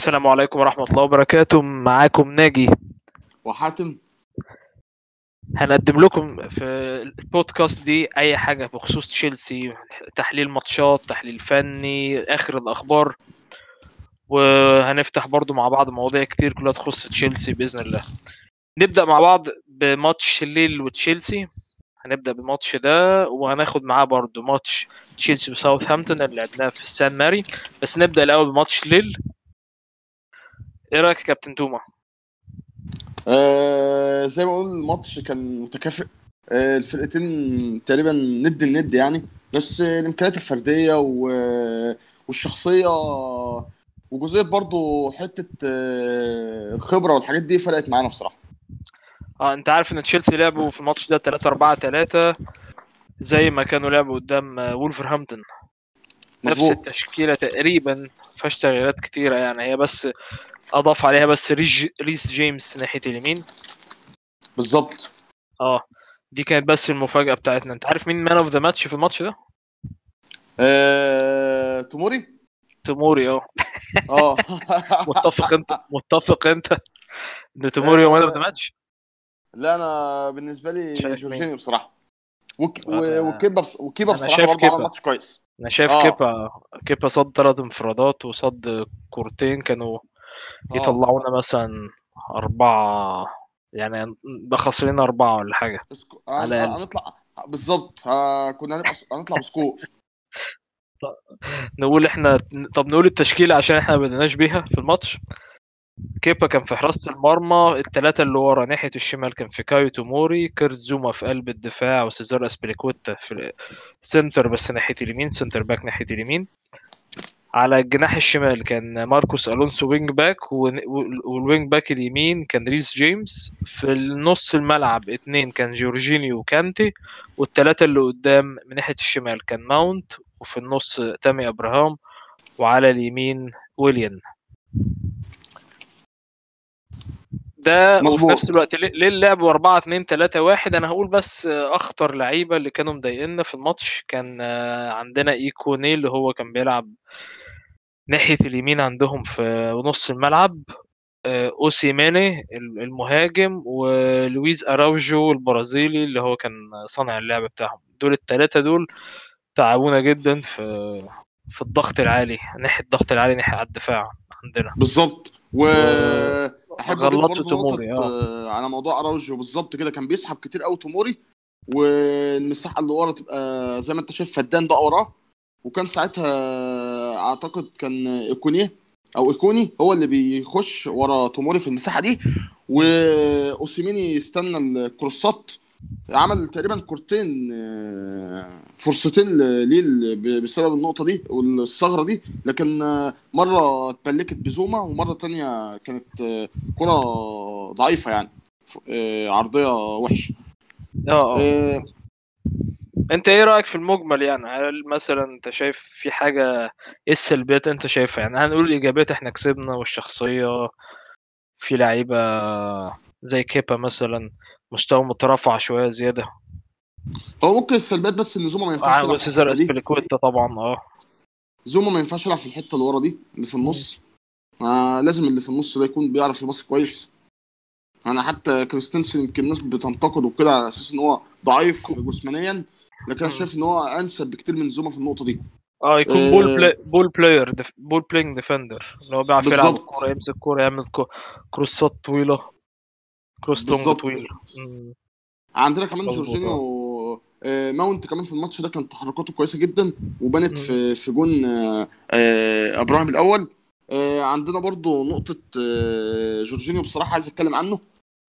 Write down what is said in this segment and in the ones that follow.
السلام عليكم ورحمة الله وبركاته. معاكم ناجي. وحاتم. هنقدم لكم في البودكاست دي أي حاجة بخصوص تشيلسي تحليل ماتشات تحليل فني آخر الأخبار. وهنفتح برضو مع بعض مواضيع كتير كلها تخص تشيلسي بإذن الله. نبدأ مع بعض بماتش الليل وتشيلسي. هنبدأ بالماتش ده وهناخد معاه برضو ماتش تشيلسي وساوثهامبتون اللي لعبناه في السان ماري بس نبدأ الأول بماتش الليل إيه رأيك يا كابتن توما؟ آه زي ما أقول الماتش كان متكافئ. آه الفرقتين تقريبا ند الند يعني. بس آه الإمكانيات الفردية و... والشخصية وجزئية برضو حتة آه الخبرة والحاجات دي فرقت معانا بصراحة. آه أنت عارف إن تشيلسي لعبوا في الماتش ده 3 4 3 زي ما كانوا لعبوا قدام آه، وولفرهامبتون. نفس التشكيلة تقريبا. فيهاش تغييرات كتيرة يعني. هي بس أضاف عليها بس ريج... ريس جيمس ناحية اليمين. بالظبط. آه. دي كانت بس المفاجأة بتاعتنا. أنت عارف مين man of the match في الماتش ده؟ آه... توموري؟ توموري آه. آه. متفق أنت؟ متفق أنت إن توموري هو man of the ماتش لا أنا بالنسبة لي؟ جورجينيو بصراحة. وك... وكيبا بص... وكيبا بصراحة برضه. عمل ماتش كويس. أنا شايف آه. كيبا كيبا صد ثلاث انفرادات وصد كورتين كانوا آه. يطلعونا مثلا أربعة يعني بقى خاسرين أربعة ولا حاجة اسكو... على. هنطلع بالظبط ها... كنا هنبقى هنطلع ب score نقول إحنا طب نقول التشكيلة عشان إحنا ما بدناش بيها في الماتش كيبا كان في حراسة المرمى الثلاثة اللي ورا ناحية الشمال كان في كايو توموري كورت زوما في قلب الدفاع وسيزار اسبليكويتا في السنتر باك ناحية اليمين center back ناحية اليمين. على الجناح الشمال كان ماركوس ألونسو wing back وال wing back اليمين كان ريس جيمس. في النص الملعب اتنين كان جورجينيو وكانتي والتلاتة اللي قدام من ناحية الشمال كان ماونت وفي النص تامي أبراهام وعلى اليمين ويليان. ده وفي مظبوط. نفس الوقت ليه اللعب 4 2 3 1 أنا هقول بس أخطر لعيبة اللي كانوا مضايقنا في الماتش كان آه، عندنا ايكوني اللي هو كان بيلعب ناحية اليمين عندهم في نص الملعب آه، اوسيماني المهاجم ولويز أراوجو البرازيلي اللي هو كان صانع اللعب بتاعهم. دول الثلاثه دول تعبونا جدا في في الضغط العالي ناحية الضغط العالي ناحية على الدفاع عندنا. بالظبط. و أحب اضيف برضه توموري، نقطة آه، على موضوع أراوجو بالظبط كده كان بيسحب كتير قوي توموري والمساحه اللي ورا تبقى زي ما أنت شايف فدان بقى وراه. وكان ساعتها أعتقد كان ايكونيه أو إيكوني هو اللي بيخش ورا توموري في المساحة دي. وأوسيميني استنى الكروسات عمل تقريبا كورتين آه، فرصتين ليه بسبب النقطة دي والثغرة دي. لكن آه، مرة اتبلكت بزوما ومرة تانية كانت آه، كرة ضعيفة يعني عرضية وحشة. آه. آه أنت إيه رأيك في المجمل يعني؟ هل مثلا أنت شايف في حاجة إيه السلبيات أنت شايفها؟ يعني هنقول الإيجابيات إحنا كسبنا والشخصية في لعيبة زي كيبا مثلا مستوى مرتفع شوية زيادة. هو ممكن السلبيات بس إن زوما ما ينفعش يلعب في الحتة دي. طبعا آه. زوما ما ينفعش يلعب في الحتة اللي ورا دي اللي في النص. آه لازم اللي في النص ده يكون بيعرف يباصي كويس. أنا حتى كريستنسن يمكن الناس بتنتقده وكده على أساس إن هو ضعيف جسمانيا لكن أنا. شايف إن هو أنسب بكتير من زوما في النقطة دي. آه يكون آه. ball play ball player ball playing defender اللي هو بيعرف يلعب. الكورة يمسك الكورة يعمل crossات طويلة. cross long. طويل. عندنا كمان جورجينيو آه، ماونت كمان في الماتش ده كانت تحركاته كويسة جدا وبانت. في في جون آه، آه، إبراهيم الأول آه، عندنا برضو نقطة آه، جورجينيو بصراحة عايز أتكلم عنه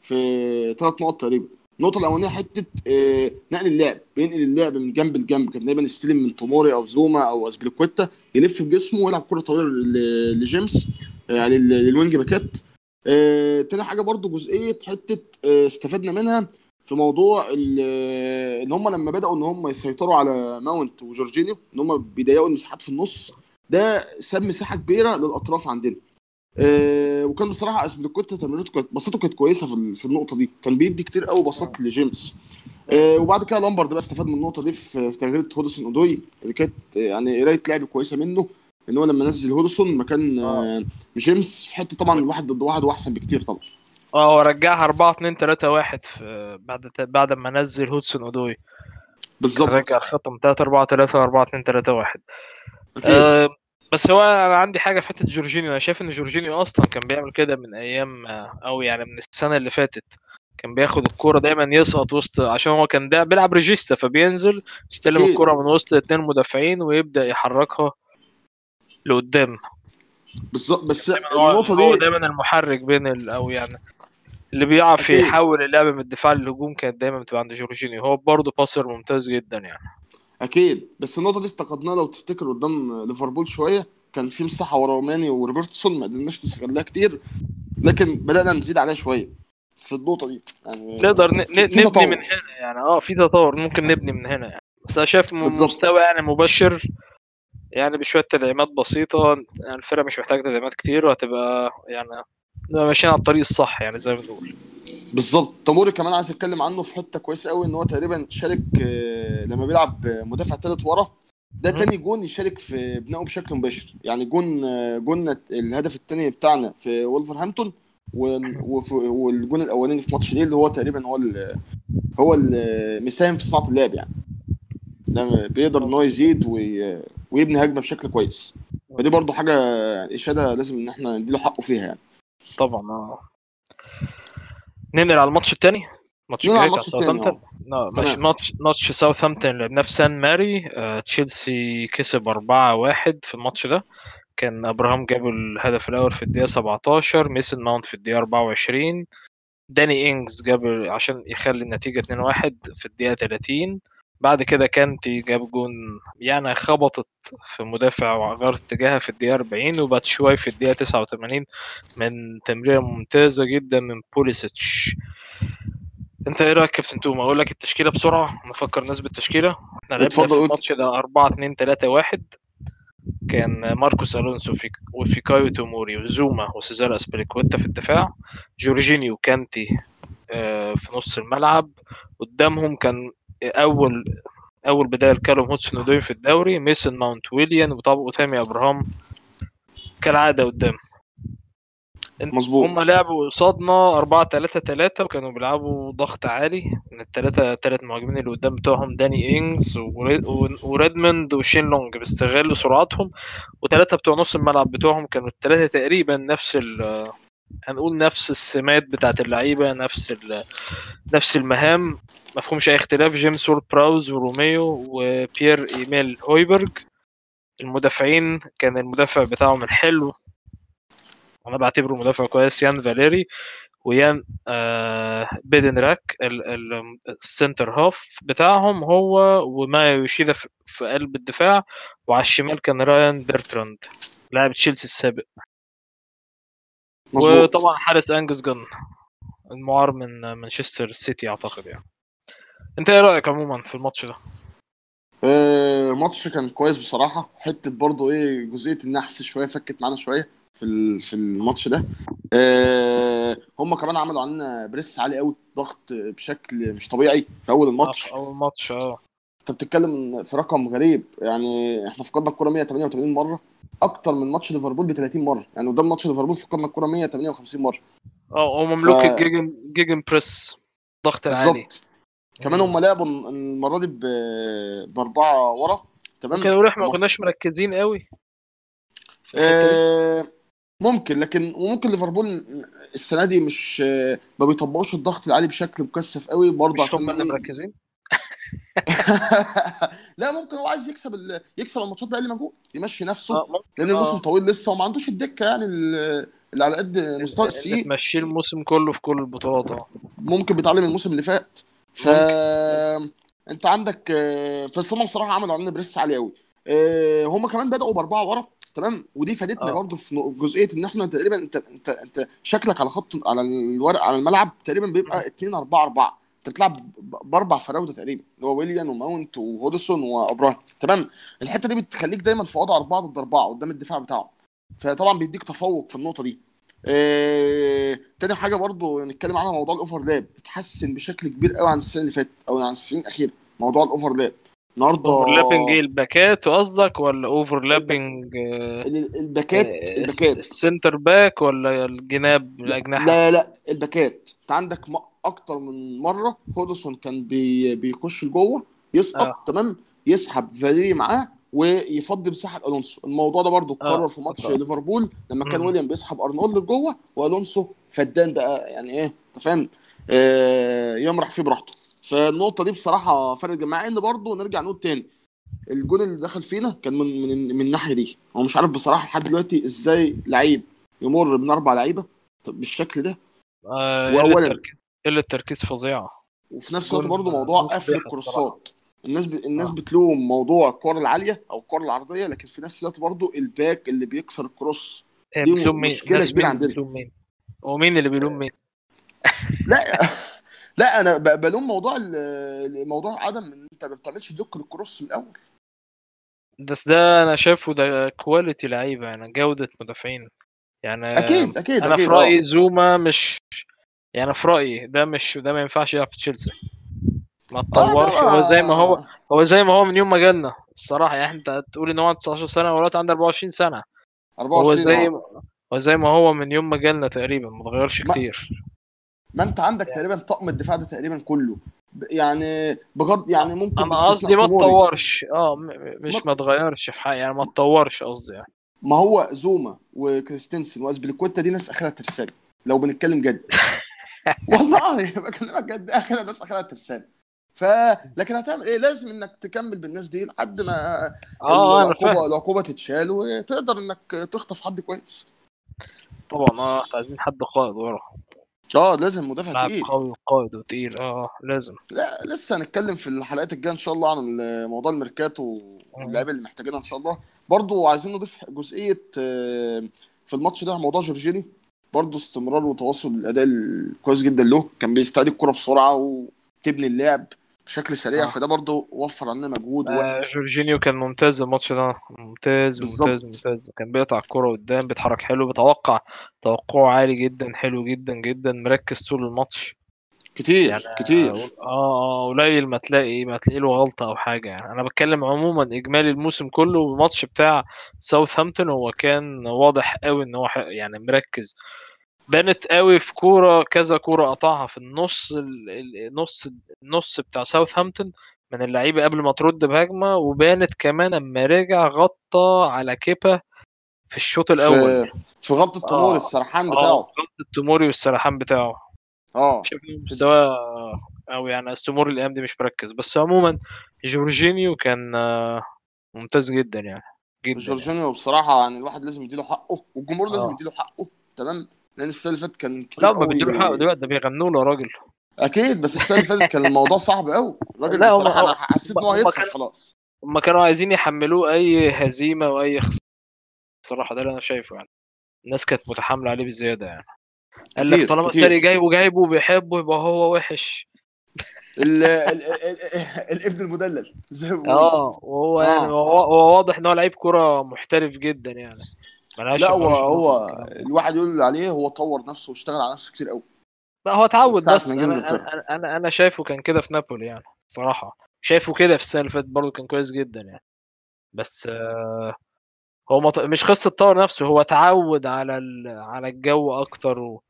في ثلاث نقط تقريبا النقطة الأولانية حتة آه، نقل اللعب بينقل اللعب من جنب لجنب كان دايما يستلم من توموري أو زوما أو أسبليكويتا يلف بجسمه ويلعب كرة طويله لجيمس آه، يعني لل- لل wing backات آه، تاني حاجة برضو جزئية حتة آه، استفدنا منها في موضوع ال- إن هم لما بدأوا إن هم يسيطروا على ماونت وجورجينيو إن هم بيضيقوا المساحات في النص ده ساب مساحة كبيرة للأطراف عندنا. آه، وكان بصراحة اسبليكويتا تمريرته كانت باصاته كانت كويسة في ال- في النقطة دي. كان بيدي كتير قوي باصات لجيمس. آه، وبعد كده لامبارد بقى استفاد من النقطة دي في تغيير هودسون أودوي اللي كانت آه، يعني قراية لعب كويسة منه. إن هو لما نزل هودسون مكان آه. آه، جيمس في حتة طبعا واحد ضد واحد وأحسن بكتير طبعا. آه هو رجعها 4 2 3 1 في بعد بعد ما نزل هودسون أودوي. بالظبط. رجع الخطه من 3 4 3 4 2 3 1 أكيد. أه بس هو أنا عندي حاجة في حتة جورجينيو. أنا شايف إن جورجينيو أصلا كان بيعمل كده من أيام آه، أو يعني من السنة اللي فاتت. كان بياخد الكورة دايما يسقط وسط عشان هو كان ده بيلعب regista فبينزل يستلم. الكورة من وسط اتنين مدافعين ويبدأ يحركها. لقدام. بالظبط بس هو النقطة هو دي دايما المحرك بين ال... أو يعني اللي بيعرف. يحول اللعب من الدفاع للهجوم كانت دايما بتبقى عند جورجينيو. هو برضه باسر ممتاز جدا يعني. أكيد. بس النقطة دي افتقدناها لو تفتكر قدام ليفربول شوية. كان في مساحة ورا روماني وروبرتسون ما قدرناش نستغلها كتير لكن بدأنا نزيد عليها شوية في النقطة دي. يعني نقدر نبني تطور. من هنا يعني. آه في تطور. ممكن نبني من هنا يعني. بس أنا شايف. مستوى يعني مبشر يعني بشوية تدعيمات بسيطة. الفرقة مش محتاجة تدعيمات كتير وهتبقى يعني نبقى ماشيين على الطريق الصح يعني زي ما بنقول. بالظبط. تاموري كمان عايز اتكلم عنه في حتة كويسة قوي إن هو تقريبا شارك آه، لما بيلعب مدافع ثالث ورا ده. تاني جون يشارك في بنائه بشكل مباشر. يعني جون آه، جون الهدف الثاني بتاعنا في ولفرهامبتون والجون الأولاني في ماتش ليل اللي هو تقريبا هو ال- هو اللي مساهم في صناعة اللعب يعني. بيقدر إن هو يزيد وي- ويبني هجمة بشكل كويس. فدي برضو حاجة إشادة لازم إن إحنا نديله حقه فيها يعني. طبعا آه. ننقل على الماتش الثاني ماتش ساوثهامبتون؟ ماشي. تمام. ماتش ماتش ساوثهامبتون لعبناه في سانت ماري آه تشيلسي كسب 4-1 في الماتش ده. كان أبراهام جاب الهدف الأول في الدقيقة 17 ميسن ماونت في الدقيقة 24 داني انجز جاب عشان يخلي النتيجة 2-1 في الدقيقة 30 بعد كده كانتي جاب جون. يعني خبطت في مدافع وغير اتجاهها في الدقيقة 40 وباتشواي في الدقيقة 89 من تمريرة ممتازة جدا من بوليسيتش. انت إيه رأيك كابتن توما أقول لك التشكيلة بسرعة نفكر الناس بالتشكيله إحنا لعبنا في. الماتش ده 4 2 3 1 كان ماركوس ألونسو في وفيكايو توموري وزوما وسيزار أسبريكويتا في الدفاع. جورجينيو كانتي آه، في نص الملعب. قدامهم كان أول أول بداية لكالوم هودسون ودوي في الدوري ميسون ماونت ويليان وطبعا وتامي أبراهام كالعادة قدام. مظبوط. هم لعبوا قصادنا 4 3 3 وكانوا بيلعبوا ضغط عالي. من الثلاثه ثلاث مهاجمين اللي قدام بتوعهم داني انجز وريد- وريدموند وشين لونج باستغلوا سرعتهم. وثلاثه بتوع نص الملعب بتوعهم كانوا الثلاثه تقريبا نفس ال هنقول نفس السمات بتاعت اللعيبة نفس نفس المهام. مفهومش اي اختلاف جيمس وورد براوز وروميو وبيير إيميل هويبرج المدافعين كان المدافع بتاعهم الحلو. أنا بعتبره مدافع كويس يان فاليري ويان آه بيدناريك ال- ال- ال center half بتاعهم هو ومايا يوشيدا في, في قلب الدفاع. وعلى الشمال كان رايان بيرتراند لاعب تشيلسي السابق. مظبوط. وطبعا حارس أنجس جن المعار من مانشستر سيتي أعتقد يعني. أنت إيه رأيك عموما في الماتش ده؟ آه، ماتش كان كويس بصراحة. حتة برضو إيه جزئية النحس شوية فكت معانا شوية في ال- في الماتش ده. آه، هم كمان عملوا علينا press عالي قوي ضغط بشكل مش طبيعي في أول آه، الماتش في أول ماتش آه. أنت بتتكلم في رقم غريب. يعني إحنا فقدنا الكرة 188 مرة. أكتر من ماتش ليفربول ب 30 مرة. يعني قدام ماتش ليفربول فقدنا الكرة 158 مرة. آه وعملوا لك ف- ال gegen gegen press ضغط العالي. بالظبط. كمان هم لعبوا المرة دي ب- بأربعة ورا. تمام؟ كانوا إحنا ما كناش مركزين قوي. آه، ممكن. لكن وممكن ليفربول السنة دي مش آه، ما بيطبقوش الضغط العالي بشكل مكثف قوي. برضه عشان هم؟ مركزين؟ لا ممكن هو عايز يكسب ال... يكسب الماتشات بأقل مجهود يمشي نفسه. ممكن لأن الموسم آه. طويل لسه وما عندوش الدكة يعني ال- اللي على قد مستوى السي تمشيه الموسم كله في كل البطولات آه. ممكن بيتعلم الموسم اللي فات. ف انت عندك آه، هم بصراحه عملوا علينا بريس عالي قوي هم كمان بدأوا بأربعة ورا تمام؟ ودي فادتنا آه. برضه في جزئية إن إحنا تقريبا أنت أنت أنت شكلك على خط على الورق على الملعب تقريبا بيبقى 2 4 4 ب- بأربع فراوده تقريبا اللي هو ويليان وماونت وهودسون وابراهيم تمام؟ الحتة دي بتخليك دايما في وضع أربعة ضد أربعة قدام الدفاع بتاعه فطبعا بيديك تفوق في النقطة دي. آه، تاني حاجة برضو نتكلم عنها موضوع الأوفرلاب. اتحسن بشكل كبير قوي عن السنة اللي فاتت أو عن السنين الأخيرة موضوع ال overlap. النهارده overlapping إيه الباكات قصدك ولا overlapping ال- الباكات آه، الباكات. ال center back ولا الجناب الأجنحة؟ لا لا الباكات. انت عندك م- أكتر من مرة هودسون كان بي بيخش لجوه يسقط آه. تمام يسحب فاليري معاه ويفضي مساحة ألونسو الموضوع ده برضو آه. اتكرر في ماتش آه. ليفربول لما كان. ويليان بيسحب أرنولد لجوه وألونسو فدان بقى يعني إيه أنت فاهم آه يمرح فيه براحته فالنقطة دي بصراحة فرقت مع إن برضو نرجع نقول تاني الجول اللي دخل فينا كان من من من الناحية دي هو مش عارف بصراحة لحد دلوقتي إزاي لعيب يمر من أربع لعيبة بالشكل ده آه، وأولاً- قله تركيز فظيعه وفي نفس الوقت برضه موضوع قفل الكروسات الناس ب... الناس آه. بتلوم موضوع الكره العالية أو الكره العرضية لكن في نفس الوقت برضه ال back اللي بيكسر ال cross هي دي بتلوم مين؟ مشكلة ناس كبيرة مين عندنا. بتلوم مين؟ ومين اللي بيلوم مين؟ لا لا أنا ب... بلوم موضوع ال- موضوع عدم إن أنت ما بتعملش block لل cross من الأول بس ده أنا شايفه ده quality لعيبة يعني جودة مدافعين يعني أكيد أكيد أنا في أكيد رأيي آه زوما مش يعني في رأيي ده مش ده ما ينفعش يلعب في تشيلسي. ما اتطورش ده هو زي ما هو ما- هو زي ما هو من يوم ما جالنا. الصراحة يعني انت تقول ان هو عنده 19 سنة ودلوقتي عنده 24 سنة. هو 24 زي آه. هو زي ما هو من يوم ما جالنا تقريبا ما اتغيرش ما- كتير. ما انت عندك تقريبا طقم الدفاع ده تقريبا كله. يعني بغض يعني ممكن أنا قصدي ما اتطورش آه مش ما- ما اتغيرش في حاجة يعني ما اتطورش قصدي يعني. ما هو زوما وكريستنسن واسبليكويتا دي ناس اخرها ترسانه لو بنتكلم جد. والله بكلمك جد اخرها ناس اخرها ترسانه ف لكن هتعمل إيه؟ لازم إنك تكمل بالناس دي لحد ما آه أنا العقوبة العقوبة تتشال وتقدر إنك تخطف حد كويس. طبعا آه عايزين حد قائد ورا. آه لازم مدافع تقيل. قوي وقائد وتقيل آه لازم. لا لسه هنتكلم في الحلقات الجاية إن شاء الله عن موضوع الميركاتو واللعيبة اللي محتاجينها إن شاء الله. برضو عايزين نضيف جزئية آه، في الماتش ده موضوع جورجيني. برضو استمرار وتواصل الأداء الكويس جدا له. كان بيستعيد الكرة بسرعة وتبني اللعب بشكل سريع آه. فده برضو وفر عنا مجهود آه ووقت. جورجينيو كان ممتاز الماتش ده. ممتاز بالظبط. ممتاز ممتاز. كان بيقطع الكرة قدام بيتحرك حلو بيتوقع توقعه عالي جدا حلو جدا جدا مركز طول الماتش. كتير يعني كتير. آه آه قليل ما تلاقي ما تلاقي له غلطة أو حاجة يعني. أنا بتكلم عموما إجمالي الموسم كله الماتش بتاع ساوثهامبتون هو كان واضح قوي إن هو يعني مركز. بانت قوي في كورة كذا كورة قطعها في النص ال- ال- النص النص بتاع ساوثهامبتون من اللعيبة قبل ما ترد بهجمة وبانت كمان أما رجع غطى على كيبا في الشوط الأول. في في غلطه آه. السرحان آه بتاعه. غلطة التوموري والسرحان بتاعه. آه مستواه أو يعني التوموري الأيام دي مش مركز. بس عموما جورجينيو كان آه، ممتاز جدا يعني جدا يعني. جورجينيو بصراحة يعني الواحد لازم يديله حقه والجمهور لازم آه. يديله حقه تمام؟ لأن السنة اللي فاتت كان لا ما بيديله حقه دلوقتي ده بيغنوا له يا راجل. أكيد بس السنة اللي فاتت كان الموضوع صعب قوي. الراجل لا، هم- بصراحة أنا هم- حسيت إن هو هم كانوا- خلاص. هما كانوا عايزين يحملوه أي هزيمة وأي خسارة الصراحة ده اللي أنا شايفه يعني. الناس كانت متحاملة عليه بزيادة يعني. قال لك طالما. التاني جايبه جايبه وبيحبه يبقى هو وحش ال ال ال الابن المدلل زي ما بيقولوا. آه وهو يعني آه. هو واضح إن هو لعيب كرة محترف جدا يعني لا هو هو. الواحد يقول عليه هو طور نفسه واشتغل على نفسه كتير قوي لا هو اتعود بس أنا. أنا أنا, شايفه كان كده في نابولي يعني صراحة شايفه كده في السنة اللي فاتت برضه كان كويس جدا يعني بس آه هو مط... مش قصة طور نفسه هو اتعود على ال... على الجو أكتر وخد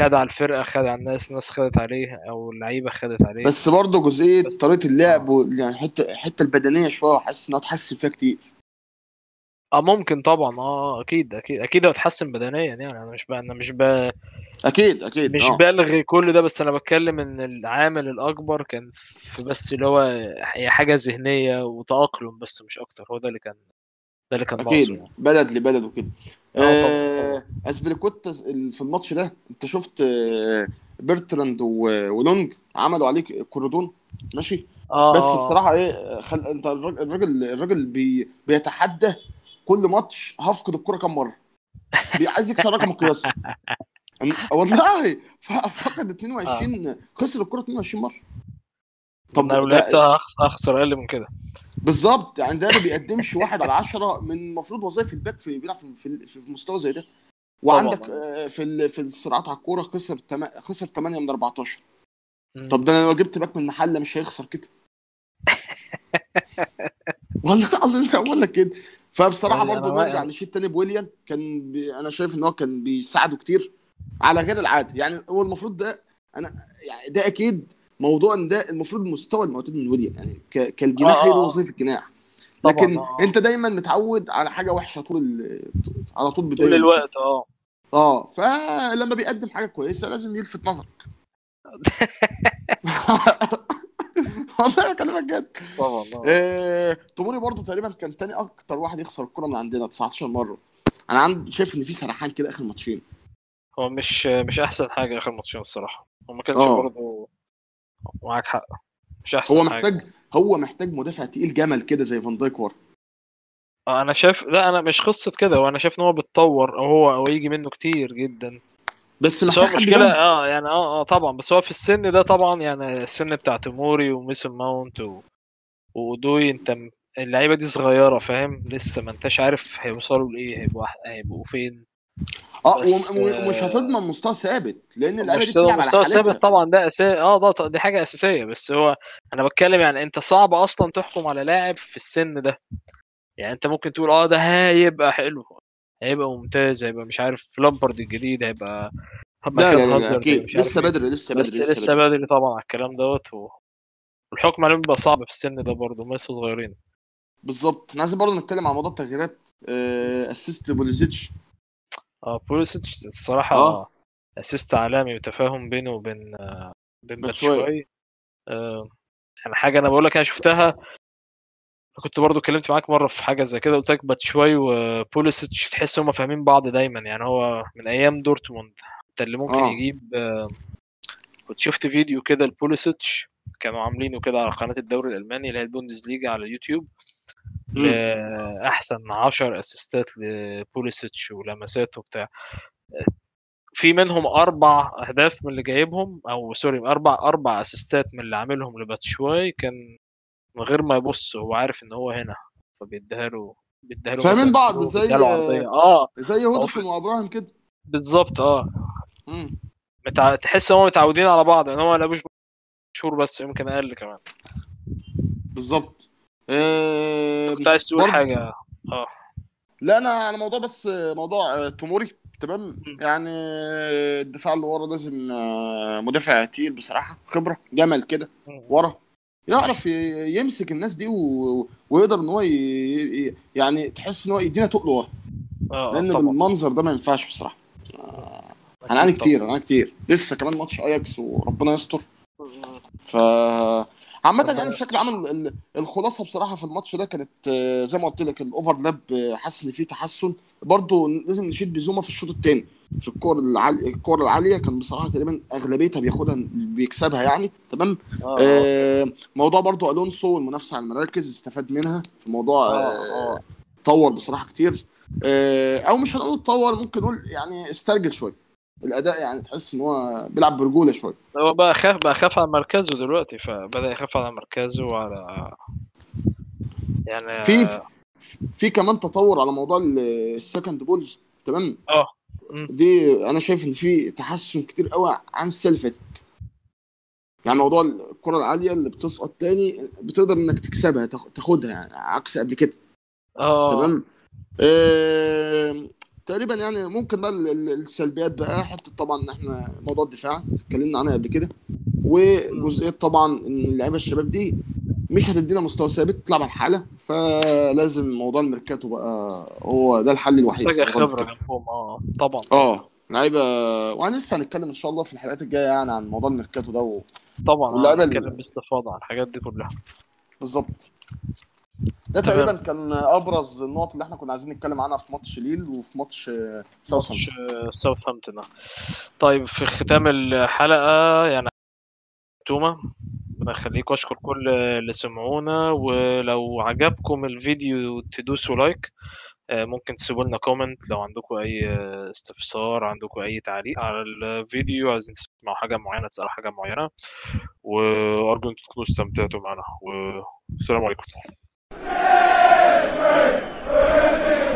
على الفرقة خد على الناس الناس خدت عليه أو اللعيبة خدت عليه. بس برضه جزئية طريقة اللعب و- يعني حتة الحته البدنية شوية حاسس إنها اتحسن فيها كتير. آه ممكن طبعا. آه أكيد أكيد أكيد هو اتحسن بدنيا يعني. أنا مش ب... أنا مش ب... أكيد أكيد مش آه. بألغي كل ده بس أنا بتكلم إن العامل الأكبر كان في بس اللي هو هي حاجة ذهنية وتأقلم بس مش أكتر. هو ده اللي كان ده اللي كان أكيد. يعني. بلد لبلد وكده. آه، آه اسبليكوتا في الماتش ده أنت شفت آه، بيرتراند ولونج عملوا عليك cordon؟ ماشي. آه بس آه. بصراحة إيه خل... أنت الراجل الراجل, بي... بيتحدى كل ماتش يفقد الكرة كام مرة. عايز يكسر رقم القياسي أم- والله فقد 22 خسر الكرة 22 مرة. طب لو لعبت هخسر أقل من كده. بالظبط يعني ده ما بيقدمش واحد على عشرة من المفروض وظائف ال back في بيلعب في, في, مستوى زي ده. وعندك. آه، في في الصراعات على الكورة خسر تم... خسر 8 من 14 مم. طب ده أنا لو جبت back من محله مش هيخسر كده. والله العظيم زي ما بقول لك كده. فبصراحة يعني برضه نرجع نشيد تاني بويليان. كان بي... أنا شايف إن هو كان بيساعده كتير على غير العاده يعني هو المفروض ده أنا يعني ده أكيد موضوع إن ده المفروض مستوى المعتاد من ويليان يعني. كالجناح آه، دي آه. وظيفه الجناح طبعاً، لكن آه. أنت دايما متعود على حاجة وحشة طول ال... على طول طول بدايه الوقت آه آه فلما بيقدم حاجة كويسة لازم يلفت نظرك والله بكلمك جد طبعا آه. برضه تقريبا كان تاني أكتر واحد يخسر الكرة من عندنا 19 مرة أنا عندي شايف إن في سرحان كده آخر ماتشين هو مش مش أحسن حاجة آخر ماتشين الصراحة هو ما كانش. برضه معاك حق. مش أحسن هو حاجة. محتاج هو محتاج مدافع تقيل جمل كده زي فان دايك ورا أنا شايف لا أنا مش قصة كده هو أنا شايف إن هو بيتطور أو هو أو يجي منه كتير جدا. بس محتاج حد جنبه. آه يعني آه آه طبعا. بس هو في السن ده طبعا يعني السن بتاع توموري وميسون ماونت و... ودوي أنت اللعيبة دي صغيرة فاهم؟ لسه ما أنتش عارف هيوصلوا لإيه هيبقوا هيبقوا فين. آه آه، ومش هتضمن مستوى ثابت لأن اللعيبة دي بتلعب على مستوى حالتها. ثابت طبعا ده اساسي آه ده دي حاجة أساسية. بس هو أنا بتكلم يعني أنت صعب أصلا تحكم على لاعب في السن ده. يعني أنت ممكن تقول آه ده هيبقى حلو هيبقى ممتاز هيبقى مش عارف لامبرد الجديد هيبقى لا لا لا, أكيد. لسه إيه. بدري لسه بدري لسه لسه بدري. طبعا على الكلام دوت و- والحكم عليهم بيبقى صعب في السن ده برضه هم لسه صغيرين. بالظبط. إحنا عايزين برضه نتكلم عن موضوع التغييرات. آه، assist بوليسيتش آه بوليسيتش الصراحة آه. assist عالمي وتفاهم بينه وبين آه، بين. باتشواي آه، يعني حاجة أنا بقول لك أنا شفتها كنت برضو اتكلمت معاك مرة في حاجة زي كده قلت لك باتشواي وبوليسيتش تحس هم فاهمين بعض دايما يعني هو من أيام دورتموند انت اللي ممكن آه. يجيب آه، كنت شفت فيديو كده لبوليسيتش كانوا عاملينه كده على قناة الدوري الألماني اللي هي البوندسليجا على اليوتيوب لأحسن 10 أسيستات لبوليسيتش ولمسات وبتاع في منهم أربع أهداف من اللي جايبهم أو sorry أربع أربع أسيستات من اللي عاملهم لباتشواي كان من غير ما يبص هو عارف إن هو هنا فبيديها له بيديها له فاهمين بعض زي- آه. زي هودسون وابراهام كده. بالظبط آه. مم. متع... تحس إن هم متعودين على بعض إن هو ما لعبوش شهور بس يمكن أقل كمان. بالظبط. آه، كنت عايز تقول حاجة. آه. لا أنا على موضوع بس موضوع آه، توموري تمام. يعني آه، الدفاع اللي ورا لازم آه، مدافع تقيل بصراحة خبرة جمل كده ورا يعرف يمسك الناس دي و... ويقدر إن هو ي... يعني تحس إن هو يدينا تقل ورا آه لأن طبعا. بالمنظر ده ما ينفعش بصراحة. هنعاني أكيد كتير هنعاني كتير. لسه كمان ماتش اياكس وربنا يستر. ف عامة يعني بشكل عام ال- الخلاصة بصراحة في الماتش ده كانت آه، زي ما قلت لك ال overlap آه، حاسس إن فيه تحسن. برضه لازم نشيد بزوما في الشوط الثاني في الكور العالية الكور العالية كان بصراحة تقريبا أغلبيتها بياخدها بيكسبها يعني. تمام؟ آه آه، موضوع برضه ألونسو والمنافسة على المراكز استفاد منها. في موضوع آه، آه طور بصراحة كتير. آه، أو مش هنقول اتطور ممكن نقول يعني استرجل شوية. الاداء يعني تحس إن هو بيلعب برجولة شوية هو بقى خاف بقى خاف على مركزه دلوقتي فبدأ يخاف على مركزه وعلى يعني في في كمان تطور على موضوع ال- ال second balls تمام؟ آه. دي أنا شايف إن في تحسن كتير قوي عن فاتت يعني موضوع الكرة العالية اللي بتسقط تاني بتقدر إنك تكسبها تاخ- تاخدها يعني عكس قبل كده. آه. تمام؟ آه، تقريبا يعني ممكن بقى ال- ال- السلبيات بقى حتة طبعا إن إحنا موضوع الدفاع اتكلمنا عنها قبل كده. وجزئية طبعا إن اللعيبة الشباب دي مش هتدينا مستوى ثابت تلعب على الحالة. فلازم موضوع الميركاتو بقى هو ده الحل الوحيد. الميركاتو. جنبهم آه طبعا. آه لعيبة وأنا لسه هنتكلم إن شاء الله في الحلقات الجاية يعني عن موضوع الميركاتو ده و... طبعا واللعيبة آه اللي- نتكلم باستفاضة عن الحاجات دي كلها. بالظبط. ده. تقريبا كان أبرز النقط اللي إحنا كنا عايزين نتكلم عنها في ماتش ليل وفي ماتش آه، ساوثهامبتون ماتش آه، ساوثهامبتون. طيب في ختام الحلقة يعني توما ربنا يخليك وأشكر كل اللي سمعونا ولو عجبكم الفيديو تدوسوا like آه، ممكن تسيبوا لنا comment لو عندكم أي استفسار عندكم أي تعليق على الفيديو عايزين تسمعوا حاجة معينة تسألوا حاجة معينة وأرجو أن تكونوا استمتعتوا معنا والسلام عليكم Every, every.